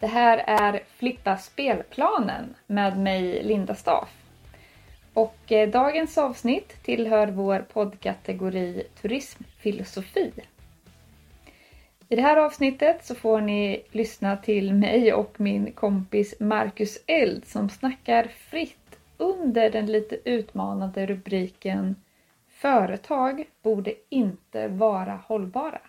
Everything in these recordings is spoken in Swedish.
Det här är Flippa spelplanen med mig Linda Staff. Och eh, dagens avsnitt tillhör vår poddkategori Turismfilosofi. I det här avsnittet så får ni lyssna till mig och min kompis Marcus Eld som snackar fritt under den lite utmanande rubriken Företag borde inte vara hållbara.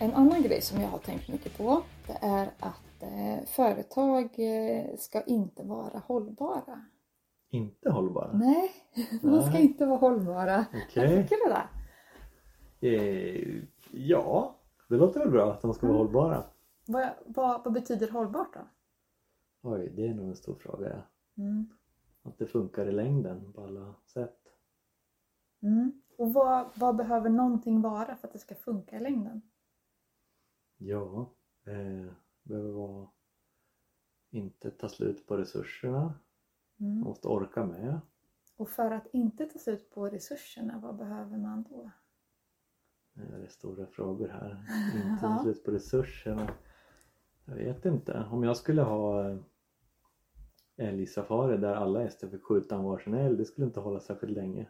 En annan grej som jag har tänkt mycket på det är att eh, företag eh, ska inte vara hållbara. Inte hållbara? Nej, de ska inte vara hållbara. Okej. Tycker du det? Eh, ja, det låter väl bra att de ska vara Mm. hållbara. Vad, vad, vad betyder hållbart då? Oj, det är nog en stor fråga. Ja. Mm. Att det funkar i längden på alla sätt. Mm. Och vad, vad behöver någonting vara för att det ska funka i längden? Ja, eh, behöver vara inte ta slut på resurserna. Mm. Måste orka med. Och för att inte ta slut på resurserna, vad behöver man då? Eh, Det är stora frågor här. Inte ta slut på resurserna. Jag vet inte. Om jag skulle ha eh, älgsafari där alla hästar fick skjuta en varsin älg, det skulle inte hålla särskilt länge.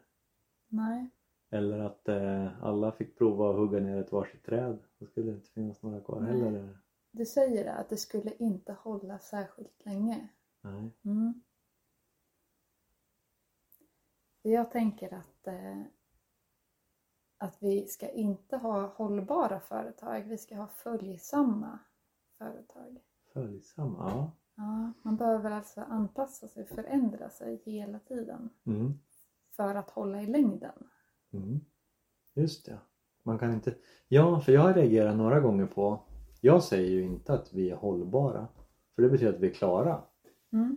Nej. Eller att eh, alla fick prova att hugga ner ett varsitt träd. Då skulle det inte finnas några kvar Nej. heller. Du säger det, att det skulle inte hålla särskilt länge. Nej. Mm. Jag tänker att, eh, att vi ska inte ha hållbara företag, vi ska ha följsamma företag. Följsamma, ja. Ja, man behöver alltså anpassa sig, förändra sig hela tiden Mm. för att hålla i längden. Mm. Just det. Man kan inte... Ja, för jag har reagerat några gånger på... Jag säger ju inte att vi är hållbara. För det betyder att vi är klara. Mm.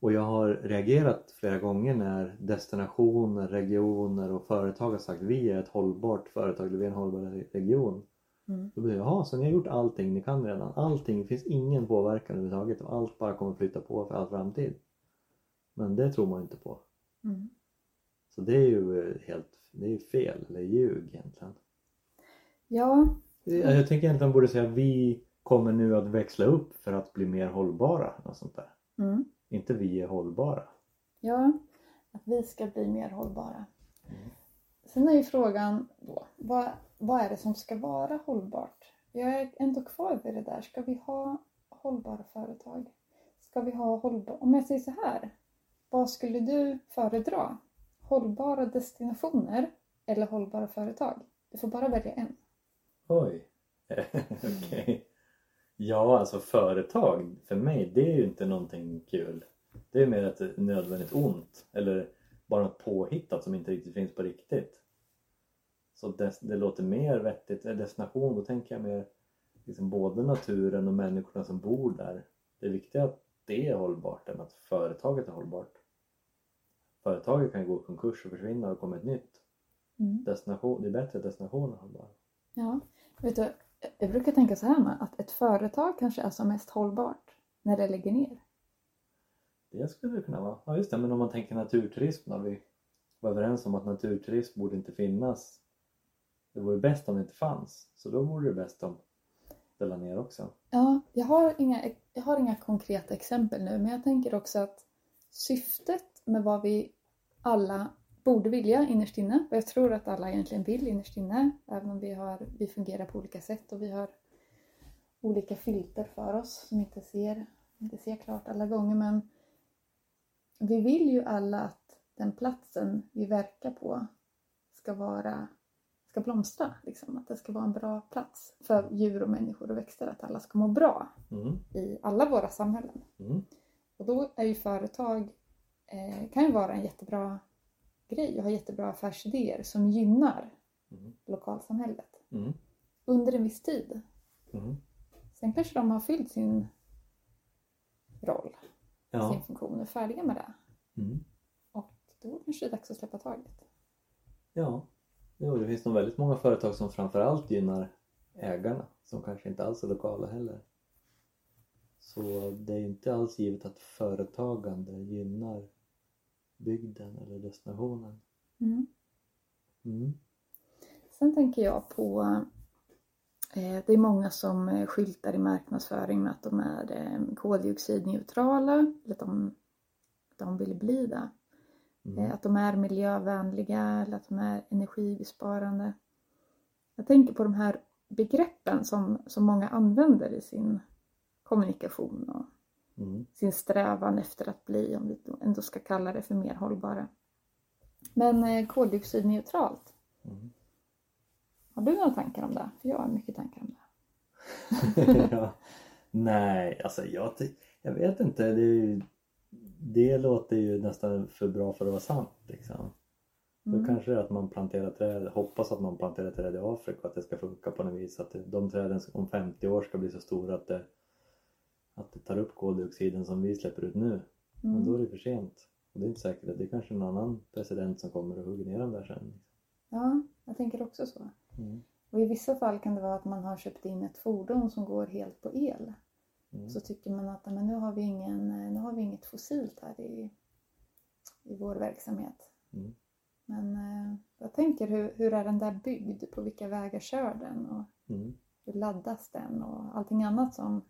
Och jag har reagerat flera gånger när destinationer, regioner och företag har sagt vi är ett hållbart företag eller vi är en hållbar region. Mm. Då blir det, jaha, så ni har gjort allting ni kan redan. Allting, det finns ingen påverkan överhuvudtaget och allt bara kommer flytta på för all framtid. Men det tror man inte på. Mm. Så det är ju eh, helt, det är ju fel, eller ljug egentligen. Ja, Jag jag tänker egentligen borde säga vi kommer nu att växla upp för att bli mer hållbara. Något sånt där. mm. Inte vi är hållbara. ja, att vi ska bli mer hållbara. Mm. Sen är ju frågan då, vad, vad är det som ska vara hållbart? Jag är ändå kvar vid det där. Ska vi ha hållbara företag? Ska vi ha hållbara... Om jag säger så här. Vad skulle du föredra? Hållbara destinationer eller hållbara företag? Du får bara välja en. Oj. Okej. Ja, alltså företag för mig det är ju inte någonting kul. Det är mer ett nödvändigt ont eller bara något påhittat som inte riktigt finns på riktigt. Så det, det låter mer vettigt. Destination, då tänker jag mer liksom både naturen och människorna som bor där. Det är viktigt att det är hållbart än att företaget är hållbart. Företaget kan gå i konkurs och försvinna och komma ett nytt. Mm. Destination, det är bättre att destinationen hållbar. Ja, vet du, jag brukar tänka så här med att ett företag kanske är som mest hållbart när det lägger ner. Det skulle det kunna vara. Ja just det, men om man tänker naturturism då. Vi var överens om att naturturism borde inte finnas. Det vore bäst om det inte fanns. Så då vore det bäst om det la ner också. Ja, jag har, inga, jag har inga konkreta exempel nu, men jag tänker också att syftet med vad vi alla borde vilja innerst inne, och jag tror att alla egentligen vill innerst inne, även om vi, har, vi fungerar på olika sätt och vi har olika filter för oss som inte ser, inte ser klart alla gånger, men vi vill ju alla att den platsen vi verkar på ska vara ska blomstra. Liksom. Att det ska vara en bra plats för djur och människor och växter. Att alla ska må bra Mm. i alla våra samhällen. Mm. Och då är ju företag, eh, kan ju vara en jättebra grej och ha jättebra affärsidéer som gynnar Mm. lokalsamhället Mm. under en viss tid. Mm. Sen kanske de har fyllt sin roll, sin Ja. funktion och är färdiga med det. Mm. Och då kanske det är dags att släppa taget. ja. Jo, det finns nog väldigt många företag som framförallt gynnar ägarna som kanske inte alls är lokala heller. Så det är inte alls givet att företagande gynnar bygden eller destinationen. Mm. Mm. Sen tänker jag på eh, det är många som eh, skyltar i marknadsföring med att de är eh, koldioxidneutrala, eller att de, de vill bli det. Mm. Eh, Att de är miljövänliga eller att de är energibesparande. Jag tänker på de här begreppen som, som många använder i sin kommunikation och Mm. sin strävan efter att bli, om vi ändå ska kalla det för mer hållbara. Men eh, koldioxidneutralt, Mm. har du några tankar om det? För jag har mycket tankar om det. ja. Nej, alltså jag, jag vet inte. Det, ju, det låter ju nästan för bra för att vara sant. Liksom. Då Mm. kanske det är att man planterar träd, hoppas att man planterar träd i Afrika och att det ska funka på något vis. Att de träden om 50 år ska bli så stora att det, att det tar upp koldioxiden som vi släpper ut nu. Men då är Mm. det för sent. Och det är inte säkert att det är kanske en annan president som kommer och hugger ner dem där sen. Ja, jag tänker också så. Mm. Och i vissa fall kan det vara att man har köpt in ett fordon som går helt på el. Mm. Så tycker man att men nu, har vi ingen, nu har vi inget fossilt här i, i vår verksamhet. Mm. Men eh, jag tänker hur, hur är den där byggd? På vilka vägar kör den? Och Mm. hur laddas den? Och allting annat som,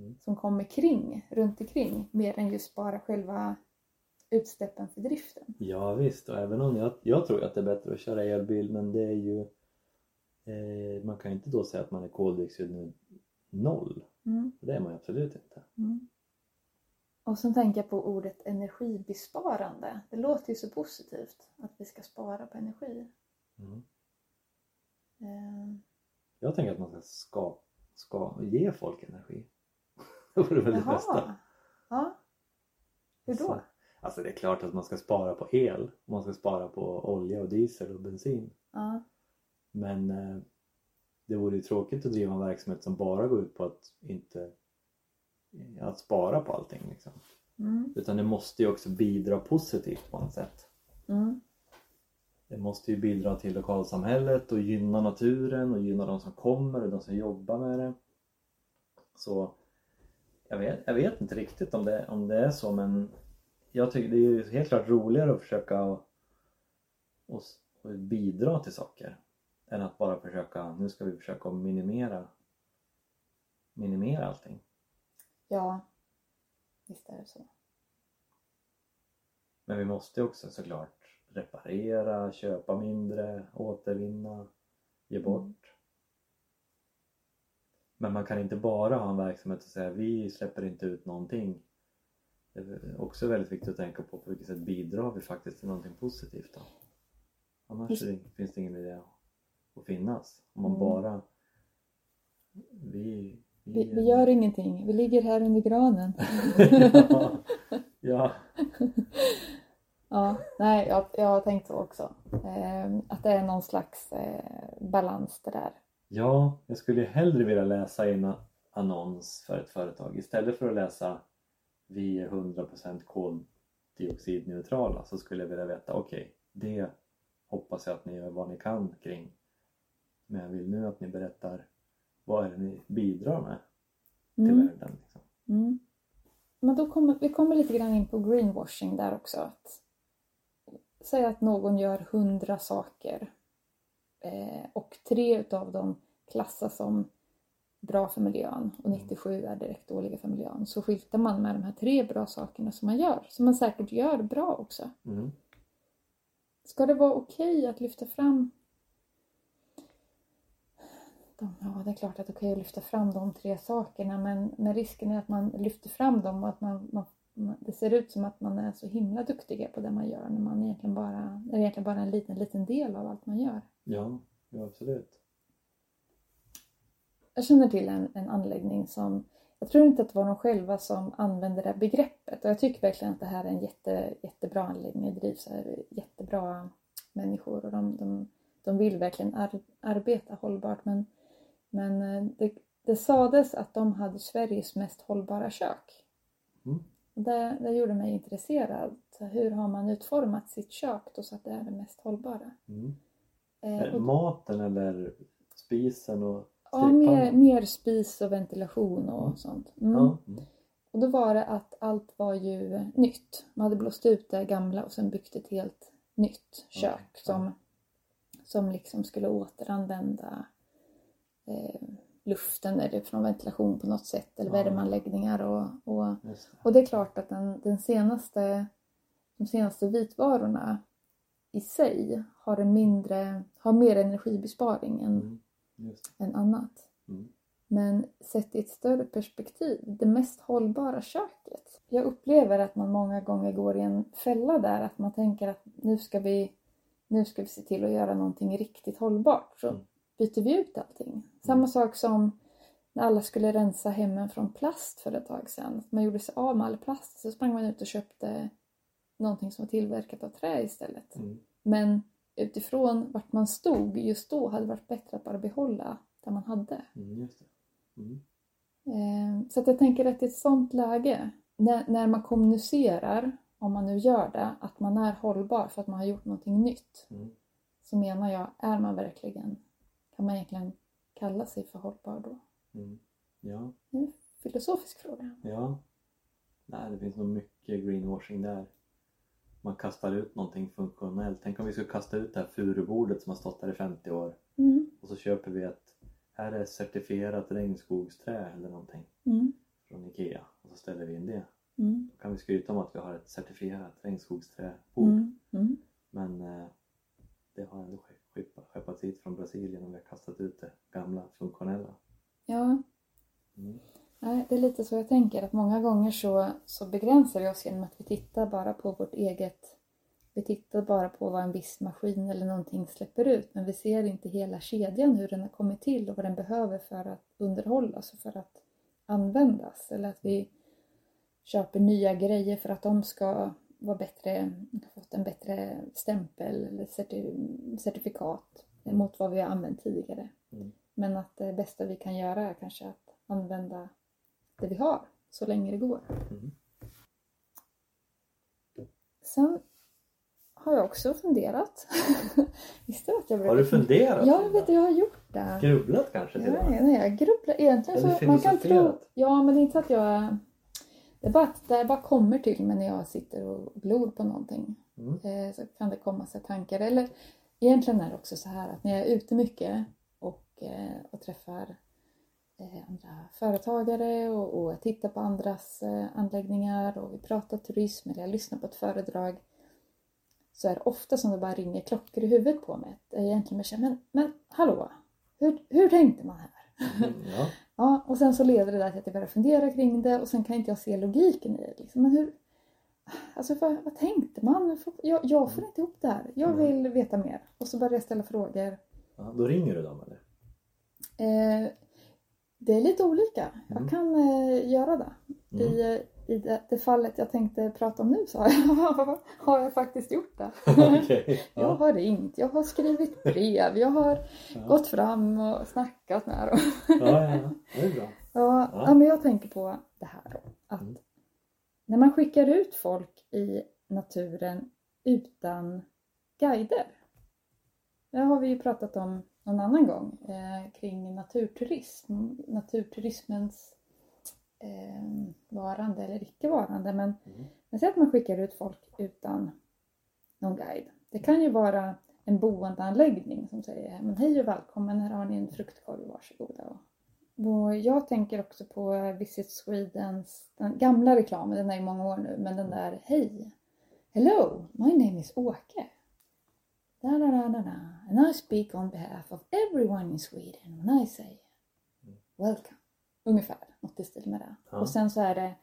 Mm. som kommer kring, runt omkring. Mer än just bara själva utsläppen för driften. Ja visst, och även om jag, jag tror att det är bättre att köra elbil men det är ju eh, man kan ju inte då säga att man är koldioxid noll. Mm. Det är man absolut inte. Mm. Och sen tänker jag på ordet energibesparande. Det låter ju så positivt att vi ska spara på energi. Mm. Eh, Jag tänker att man ska, ska, ska ge folk energi. Det vore väl det bästa. Jaha. Ja. Hur då? Så, alltså det är klart att man ska spara på el. Man ska spara på olja och diesel och bensin. Ja. Men eh, det vore ju tråkigt att driva en verksamhet som bara går ut på att inte att spara på allting liksom. Mm. Utan det måste ju också bidra positivt på något sätt. Mm. Det måste ju bidra till lokalsamhället och gynna naturen och gynna de som kommer och de som jobbar med det. Så jag vet, jag vet inte riktigt om det, om det är så men jag tycker det är ju helt klart roligare att försöka och, och, och bidra till saker än att bara försöka, nu ska vi försöka minimera minimera allting. Ja. Visst är det så. Men vi måste också såklart reparera, köpa mindre, återvinna, ge bort. Mm. Men man kan inte bara ha en verksamhet och säga vi släpper inte ut någonting. Det är också väldigt viktigt att tänka på på vilket sätt bidrar vi faktiskt till någonting positivt då. Annars Just- finns det ingen idé att- finnas. Om man Mm. bara vi, Vi, vi gör ingenting. Vi ligger här under granen. ja, ja, Ja, nej, jag, jag har tänkt så också. Eh, att det är någon slags eh, balans det där. Ja, jag skulle hellre vilja läsa en annons för ett företag istället för att läsa vi är 100% koldioxidneutrala så skulle jag vilja veta okej, det hoppas jag att ni gör vad ni kan kring. Men jag vill nu att ni berättar vad är det ni bidrar med till Mm. världen. Liksom. Mm. Men då kommer, vi kommer lite grann in på greenwashing där också. Att, säg att någon gör hundra saker eh, och tre utav dem klassas som bra för miljön och 97 är direkt dåliga för miljön. Så skyltar man med de här tre bra sakerna som man gör, som man säkert gör bra också. Mm. Ska det vara okej att lyfta fram de, Ja, det är klart att det är okej att lyfta fram de tre sakerna men, men risken är att man lyfter fram dem och att man, man, det ser ut som att man är så himla duktiga på det man gör när man egentligen bara, det är egentligen bara en liten, liten del av allt man gör. Ja, ja, absolut. Jag känner till en, en anläggning som, jag tror inte att det var de själva som använde det här begreppet och jag tycker verkligen att det här är en jätte, jättebra anläggning, det drivs av jättebra människor och de, de, de vill verkligen ar, arbeta hållbart men, men eh, det, det sades att de hade Sveriges mest hållbara kök. Mm. Det, det gjorde mig intresserad. Så Hur har man utformat sitt kök då så att det är det mest hållbara? Mm. Eh, maten eller spisen och Ja, mer, stekpannan? mer spis och ventilation och Mm. sånt. Mm. Mm. Och då var det att allt var ju nytt. Man hade blåst ut det gamla och sen byggt ett helt nytt kök ja. som, som liksom skulle återanvända eh, luften eller från ventilation på något sätt eller Ja. värmeanläggningar och, och, det. och det är klart att den, den senaste, de senaste vitvarorna i sig har en mindre, har mer energibesparing än, Mm. Just än annat. Mm. Men sett i ett större perspektiv, det mest hållbara köket. Jag upplever att man många gånger går i en fälla där, att man tänker att nu ska vi, nu ska vi se till att göra någonting riktigt hållbart. Så Mm. byter vi ut allting. Samma sak som när alla skulle rensa hemmen från plast för ett tag sedan. Man gjorde sig av med all plast, så sprang man ut och köpte någonting som var tillverkat av trä istället. Mm. Men utifrån vart man stod just då hade varit bättre att bara behålla det man hade. Mm. Mm. Eh, Så att jag tänker att i ett sånt läge, när, när man kommunicerar, om man nu gör det, att man är hållbar för att man har gjort någonting nytt. Mm. Så menar jag, är man verkligen, kan man egentligen kalla sig för hållbar då? Mm. Ja. Det är en filosofisk fråga. Ja. Nej, det finns nog mycket greenwashing där. Man kastar ut någonting funktionellt. Tänk om vi skulle kasta ut det här furubordet som har stått där i 50 år Mm, och så köper vi ett här är certifierat regnskogsträ eller någonting mm, från Ikea och så ställer vi in det. mm, Då kan vi skryta om att vi har ett certifierat regnskogsträbord mm, mm. men eh, det har ändå ske- skeppa- skeppats hit från Brasilien och vi har kastat ut det gamla funktionella. Ja, Mm. Nej, det är lite så jag tänker att många gånger så, så begränsar vi oss genom att vi tittar bara på vårt eget vi tittar bara på vad en viss maskin eller någonting släpper ut men vi ser inte hela kedjan hur den har kommit till och vad den behöver för att underhållas och för att användas. Eller att vi köper nya grejer för att de ska vara bättre, fått en bättre stämpel eller certi- certifikat mot vad vi har använt tidigare. Mm. Men att det bästa vi kan göra är kanske att använda det vi har så länge det går. Mm. Sen har jag också funderat. Visste att jag brukar... Har du funderat? Ja, jag vet jag har gjort det. Grubblat kanske till Ja, nej, jag grubblar egentligen Eller så man kan tro... Ja, men det är inte så att jag... Det är bara att det bara kommer till mig när jag sitter och glor på någonting. Mm. Eh, så kan det komma sig tankar. Eller egentligen är det också så här att när jag är ute mycket och, eh, och träffar andra företagare och, och tittar på andras eh, anläggningar och vi pratar turism eller jag lyssnar på ett föredrag så är det ofta som det bara ringer klockor i huvudet på mig. Jag egentligen känner, men, men hallå, hur, hur tänkte man här? Mm. Ja. Ja, och sen så leder det där till att jag börjar fundera kring det och sen kan inte jag se logiken i det. Liksom. Men hur, alltså vad, vad tänkte man? Jag, jag får inte ihop det här. Jag vill veta mer. Och så börjar jag ställa frågor. ja. Då ringer du dem eller? Eh, det är lite olika. Jag Mm. kan eh, göra det. Mm. I, i det, det fallet jag tänkte prata om nu så har jag, har jag faktiskt gjort det. Jag Ja. har ringt, jag har skrivit brev, jag har Ja. gått fram och snackat med dem. Ja, ja. Det är bra. Ja. ja. men jag tänker på det här då. Att Mm. när man skickar ut folk i naturen utan guider. Det har vi ju pratat om någon annan gång eh, kring naturturism. Naturturismens eh, varande eller icke varande. Men, Mm. men säg att man skickar ut folk utan någon guide. Det kan ju vara en boendeanläggning som säger men hej och välkommen, här har ni en fruktkorg, varsågoda. Och jag tänker också på Visit Swedens den gamla reklamen, den är i många år nu, men den där Hej! Hello, my name is Åke. Da, da, da, da, da. And I speak on behalf of everyone in Sweden when I say welcome. Ungefär, något i stil med det. Ja. Och sen så är det,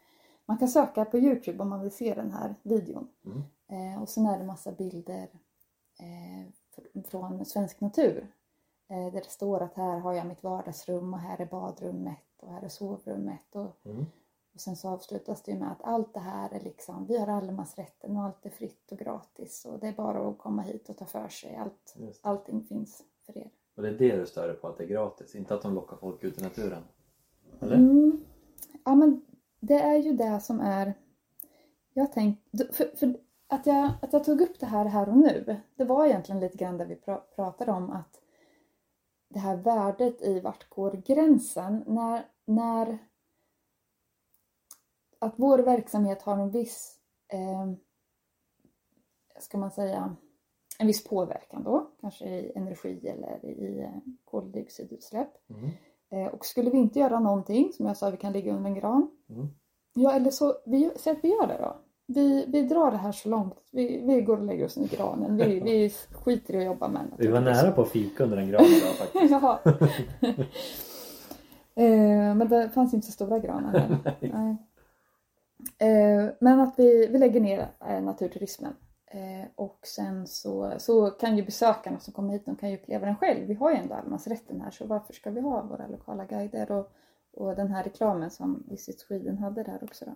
man kan söka på Youtube om man vill se den här videon. Mm. Eh, och sen är det massa bilder eh, fr- från Svensk Natur. Eh, där det står att här har jag mitt vardagsrum och här är badrummet och här är sovrummet. Och, Mm. Och sen så avslutas det ju med att allt det här är liksom, vi har allemansrätten och allt är fritt och gratis och det är bara att komma hit och ta för sig. Allt, det. allting finns för er. Och det är det du stör på, att det är gratis, inte att de lockar folk ut i naturen? Eller? Mm. Ja men det är ju det som är... Jag tänk, för, för att, jag, att jag tog upp det här här och nu, det var egentligen lite grann där vi pra, pratade om att det här värdet i vart går gränsen när, när att vår verksamhet har en viss, eh, ska man säga, en viss påverkan då, kanske i energi eller i eh, koldioxidutsläpp. Mm. Eh, och skulle vi inte göra någonting, som jag sa, vi kan ligga under en gran. Mm. Ja, eller så, vi, säg att vi gör det då. Vi, vi drar det här så långt. Vi, vi går och lägger oss under granen. Vi, vi skiter i att jobba med Vi var nära på att fika under en gran idag faktiskt. Jaha. eh, men det fanns inte så stora granar heller. Nej. Eh, men att vi, vi lägger ner eh, naturturismen. Eh, och sen så, så kan ju besökarna som kommer hit, de kan ju uppleva den själv. Vi har ju ändå allemansrätten här så varför ska vi ha våra lokala guider och, och den här reklamen som Visit Sweden hade där också då.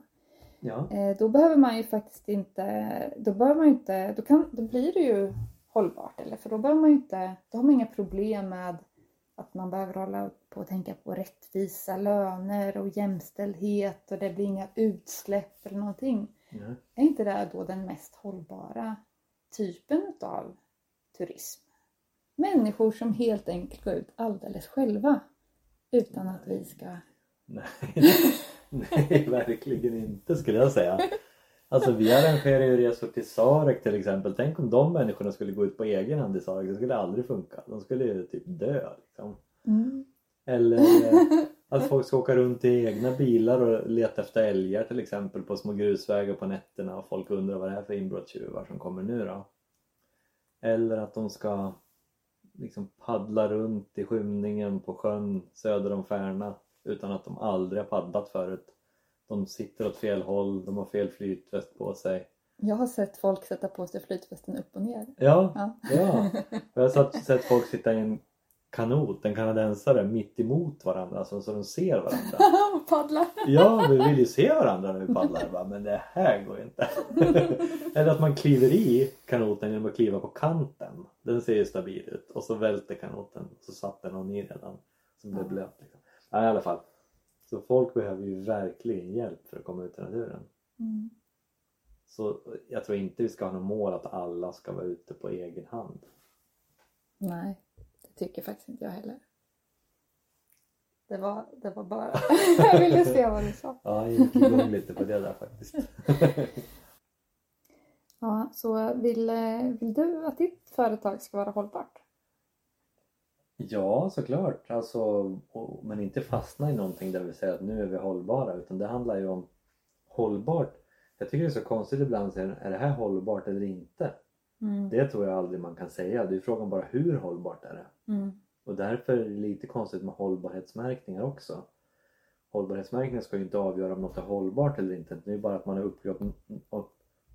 Ja. Då behöver man ju faktiskt inte, då behöver man inte, då, kan, då blir det ju hållbart eller för då behöver man inte, då har man inga problem med att man behöver hålla på och tänka på rättvisa löner och jämställdhet och det blir inga utsläpp eller någonting. Ja. Är inte det då den mest hållbara typen av turism? Människor som helt enkelt går ut alldeles själva utan att vi ska... Nej. Nej, verkligen inte skulle jag säga. Alltså vi arrangerar ju resor till Sarek till exempel. Tänk om de människorna skulle gå ut på egen hand i Sarek. Det skulle aldrig funka. De skulle ju typ dö liksom. Mm. Eller eh, att folk ska åka runt i egna bilar och leta efter älgar till exempel på små grusvägar på nätterna och folk undrar vad det är för inbrottstjuvar som kommer nu då. Eller att de ska liksom paddla runt i skymningen på sjön söder om Färna utan att de aldrig har paddlat förut. De sitter åt fel håll, de har fel flytväst på sig. Jag har sett folk sätta på sig flytvästen upp och ner. Ja, Ja. ja. Jag har sett, sett folk sitta i en kanot, en kanadensare, mitt emot varandra alltså, så de ser varandra. och paddla. Ja, vi vill ju se varandra när vi paddlar bara, men det här går ju inte. Eller att man kliver i kanoten genom att kliva på kanten. Den ser ju stabil ut och så välter kanoten så satt den någon i redan som blev blöt. Liksom. Ja, i alla fall. Så folk behöver ju verkligen hjälp för att komma ut i naturen. Mm. Så jag tror inte vi ska ha något mål att alla ska vara ute på egen hand. Nej, det tycker faktiskt inte jag heller. Det var, det var bara... jag ville se vad du sa. Ja, jag gick igång lite på det där faktiskt. Ja, så vill, vill du att ditt företag ska vara hållbart? Ja, såklart. Alltså, men inte fastna i någonting där vi säger att nu är vi hållbara utan det handlar ju om hållbart. Jag tycker det är så konstigt ibland är det här hållbart eller inte? Mm. Det tror jag aldrig man kan säga. Det är frågan bara hur hållbart är det? Mm. Och därför är det lite konstigt med hållbarhetsmärkningar också. Hållbarhetsmärkningar ska ju inte avgöra om något är hållbart eller inte. Det är bara att man har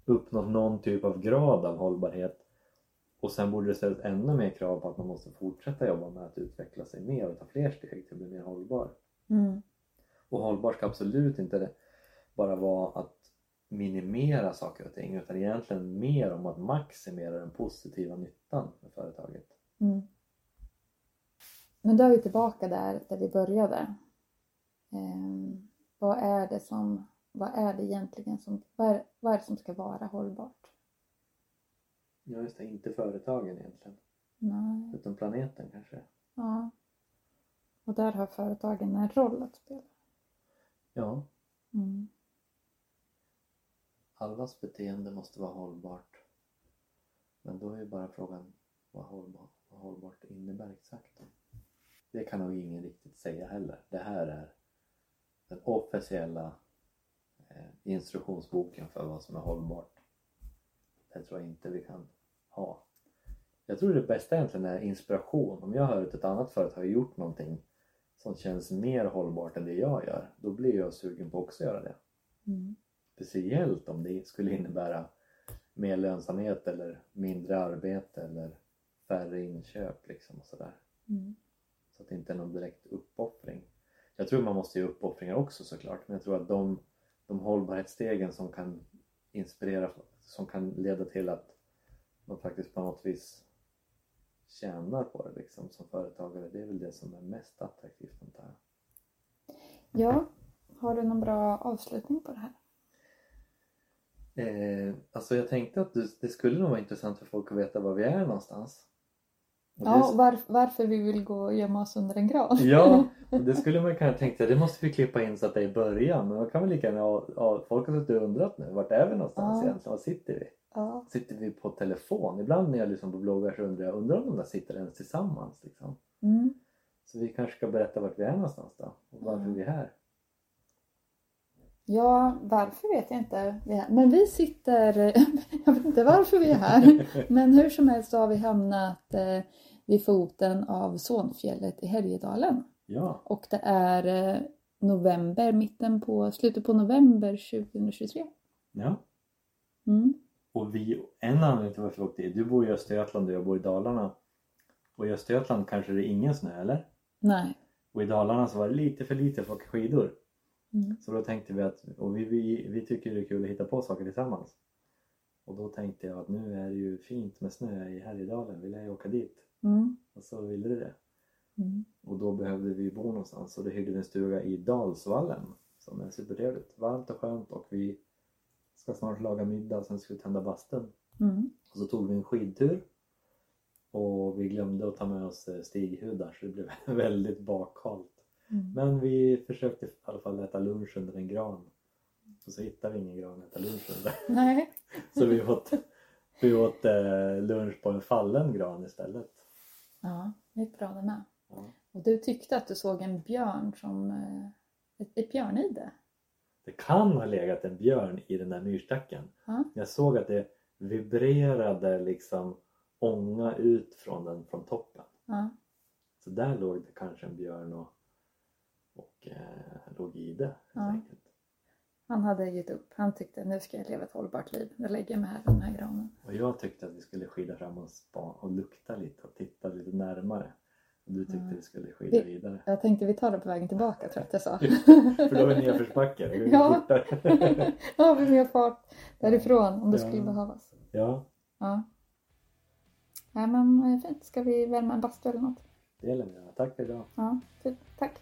uppnått någon typ av grad av hållbarhet. Och sen borde det ställas ännu mer krav på att man måste fortsätta jobba med att utveckla sig mer och ta fler steg till att bli mer hållbar. Mm. Och hållbar ska absolut inte bara vara att minimera saker och ting utan egentligen mer om att maximera den positiva nyttan med företaget. Mm. Men då är vi tillbaka där, där vi började. Ehm, vad är det som, vad är det egentligen som, vad är, vad är det som ska vara hållbart? Ja just det, inte företagen egentligen Nej, utan planeten kanske. ja. Och där har företagen en roll att spela. Ja, Mm. allas beteende måste vara hållbart. Men då är ju bara frågan vad hållbart, vad hållbart innebär exakt. Det kan nog ingen riktigt säga heller. Det här är den officiella eh, instruktionsboken för vad som är hållbart. Det tror jag inte vi kan ha. Jag tror det bästa egentligen är inspiration. Om jag hör att ett annat företag har gjort någonting som känns mer hållbart än det jag gör, då blir jag sugen på att också göra det. Mm. Speciellt om det skulle innebära mer lönsamhet eller mindre arbete eller färre inköp liksom och sådär. Mm. Så att det inte är någon direkt uppoffring. Jag tror man måste göra uppoffringar också såklart men jag tror att de, de hållbarhetsstegen som kan inspirera, som kan leda till att man faktiskt på något vis tjänar på det liksom som företagare, det är väl det som är mest attraktivt antar jag. Ja, har du någon bra avslutning på det här? Eh, alltså jag tänkte att det, det skulle nog vara intressant för folk att veta var vi är någonstans. Ja, var, varför vi vill gå och gömma oss under en gran? ja, det skulle man kunna tänka, det måste vi klippa in så att det är i början. Men man kan väl lika gärna ha, ha folk har suttit och undrat nu, vart är vi någonstans Ja. egentligen? Var sitter vi? Ja. Sitter vi på telefon? Ibland när jag lyssnar på bloggar så undrar jag, undrar om de där sitter ens tillsammans liksom. Mm. Så vi kanske ska berätta vart vi är någonstans då och varför Ja. vi är här. Ja, varför vet jag inte. Men vi sitter, jag vet inte varför vi är här, men hur som helst så har vi hamnat eh, vid foten av Sonfjället i Härjedalen. Ja, Och det är eh, november, mitten på, slutet på november 2023. ja. Mm. Och vi, en anledning till varför vi åkte du bor i Östergötland och jag bor i Dalarna. Och i Östergötland kanske det är ingen snö eller? Nej. Och i Dalarna så var det lite för lite för att åka skidor. Mm. Så då tänkte vi att, och vi, vi, vi tycker det är kul att hitta på saker tillsammans. Och då tänkte jag att nu är det ju fint med snö i Härjedalen, vill jag åka dit. Mm. Och så ville det det. Mm. Och då behövde vi bo någonstans och då hyrde vi en stuga i Dalsvallen som är supertrevligt. Varmt och skönt och vi ska snart laga middag och sen ska vi tända bastun. Mm. Och så tog vi en skidtur och vi glömde att ta med oss eh, stighudar så det blev väldigt bakhalt. Mm. Men vi försökte i alla fall äta lunch under en gran. Och så hittade vi ingen gran att äta lunch under. Nej. Så vi åt, vi åt eh, lunch på en fallen gran istället. Ja, det gick bra det med. Ja. Och du tyckte att du såg en björn som eh, ett, ett björnide. Det kan ha legat en björn i den där myrstacken. Ja. Jag såg att det vibrerade liksom ånga ut från den från toppen. Ja. Så där låg det kanske en björn och, och eh, låg i det helt enkelt. Han hade gett upp. Han tyckte nu ska jag leva ett hållbart liv. Jag lägger mig här i den här granen. Och jag tyckte att vi skulle skida fram och, spa, och lukta lite och titta lite närmare. Och du tyckte Ja. vi skulle skida Vi- vidare. Jag tänkte vi tar det på vägen tillbaka tror jag att jag sa. För då är det nedförsbacke. Ja. Då har vi mer fart därifrån om det Ja. skulle behövas. ja, Ja. Nej men eh, fint. Ska vi värma en bastu eller något? det gäller mig. Tack för idag. Ja, fint. Tack.